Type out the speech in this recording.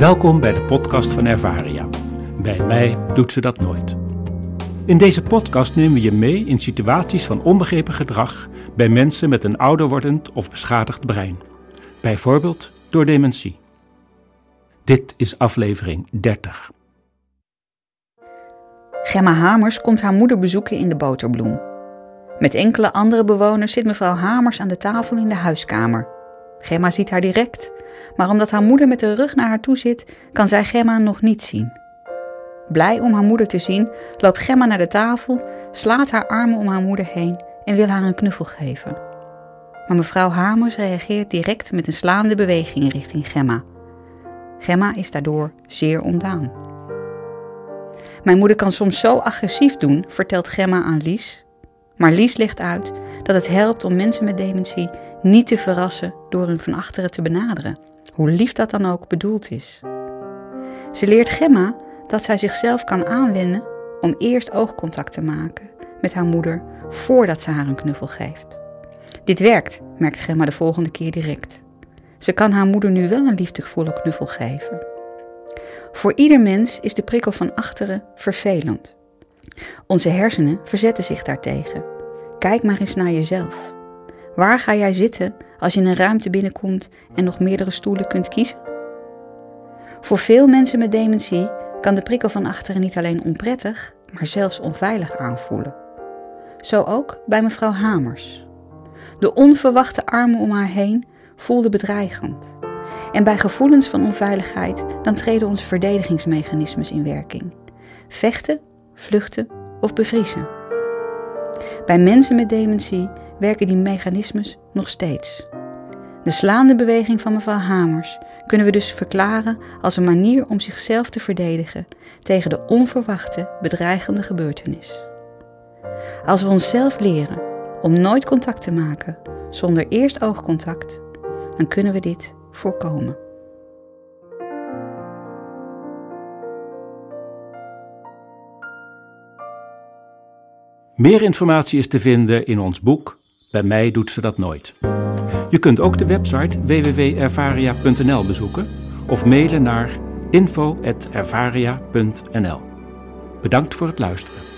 Welkom bij de podcast van Ervaria. Bij mij doet ze dat nooit. In deze podcast nemen we je mee in situaties van onbegrepen gedrag bij mensen met een ouder wordend of beschadigd brein. Bijvoorbeeld door dementie. Dit is aflevering 30. Gemma Hamers komt haar moeder bezoeken in de boterbloem. Met enkele andere bewoners zit mevrouw Hamers aan de tafel in de huiskamer. Gemma ziet haar direct, maar omdat haar moeder met de rug naar haar toe zit, kan zij Gemma nog niet zien. Blij om haar moeder te zien, loopt Gemma naar de tafel, slaat haar armen om haar moeder heen en wil haar een knuffel geven. Maar mevrouw Hamers reageert direct met een slaande beweging richting Gemma. Gemma is daardoor zeer ontdaan. Mijn moeder kan soms zo agressief doen, vertelt Gemma aan Lies. Maar Lies legt uit dat het helpt om mensen met dementie niet te verrassen door hun van achteren te benaderen, hoe lief dat dan ook bedoeld is. Ze leert Gemma dat zij zichzelf kan aanwennen om eerst oogcontact te maken met haar moeder voordat ze haar een knuffel geeft. Dit werkt, merkt Gemma de volgende keer direct. Ze kan haar moeder nu wel een liefdevolle knuffel geven. Voor ieder mens is de prikkel van achteren vervelend. Onze hersenen verzetten zich daartegen. Kijk maar eens naar jezelf. Waar ga jij zitten als je een ruimte binnenkomt en nog meerdere stoelen kunt kiezen? Voor veel mensen met dementie kan de prikkel van achteren niet alleen onprettig, maar zelfs onveilig aanvoelen. Zo ook bij mevrouw Hamers. De onverwachte armen om haar heen voelden bedreigend. En bij gevoelens van onveiligheid dan treden onze verdedigingsmechanismes in werking. Vechten, vluchten of bevriezen. Bij mensen met dementie werken die mechanismes nog steeds. De slaande beweging van mevrouw Hamers kunnen we dus verklaren als een manier om zichzelf te verdedigen tegen de onverwachte, bedreigende gebeurtenis. Als we onszelf leren om nooit contact te maken zonder eerst oogcontact, dan kunnen we dit voorkomen. Meer informatie is te vinden in ons boek Bij mij doet ze dat nooit. Je kunt ook de website www.ervaria.nl bezoeken of mailen naar info.ervaria.nl. Bedankt voor het luisteren.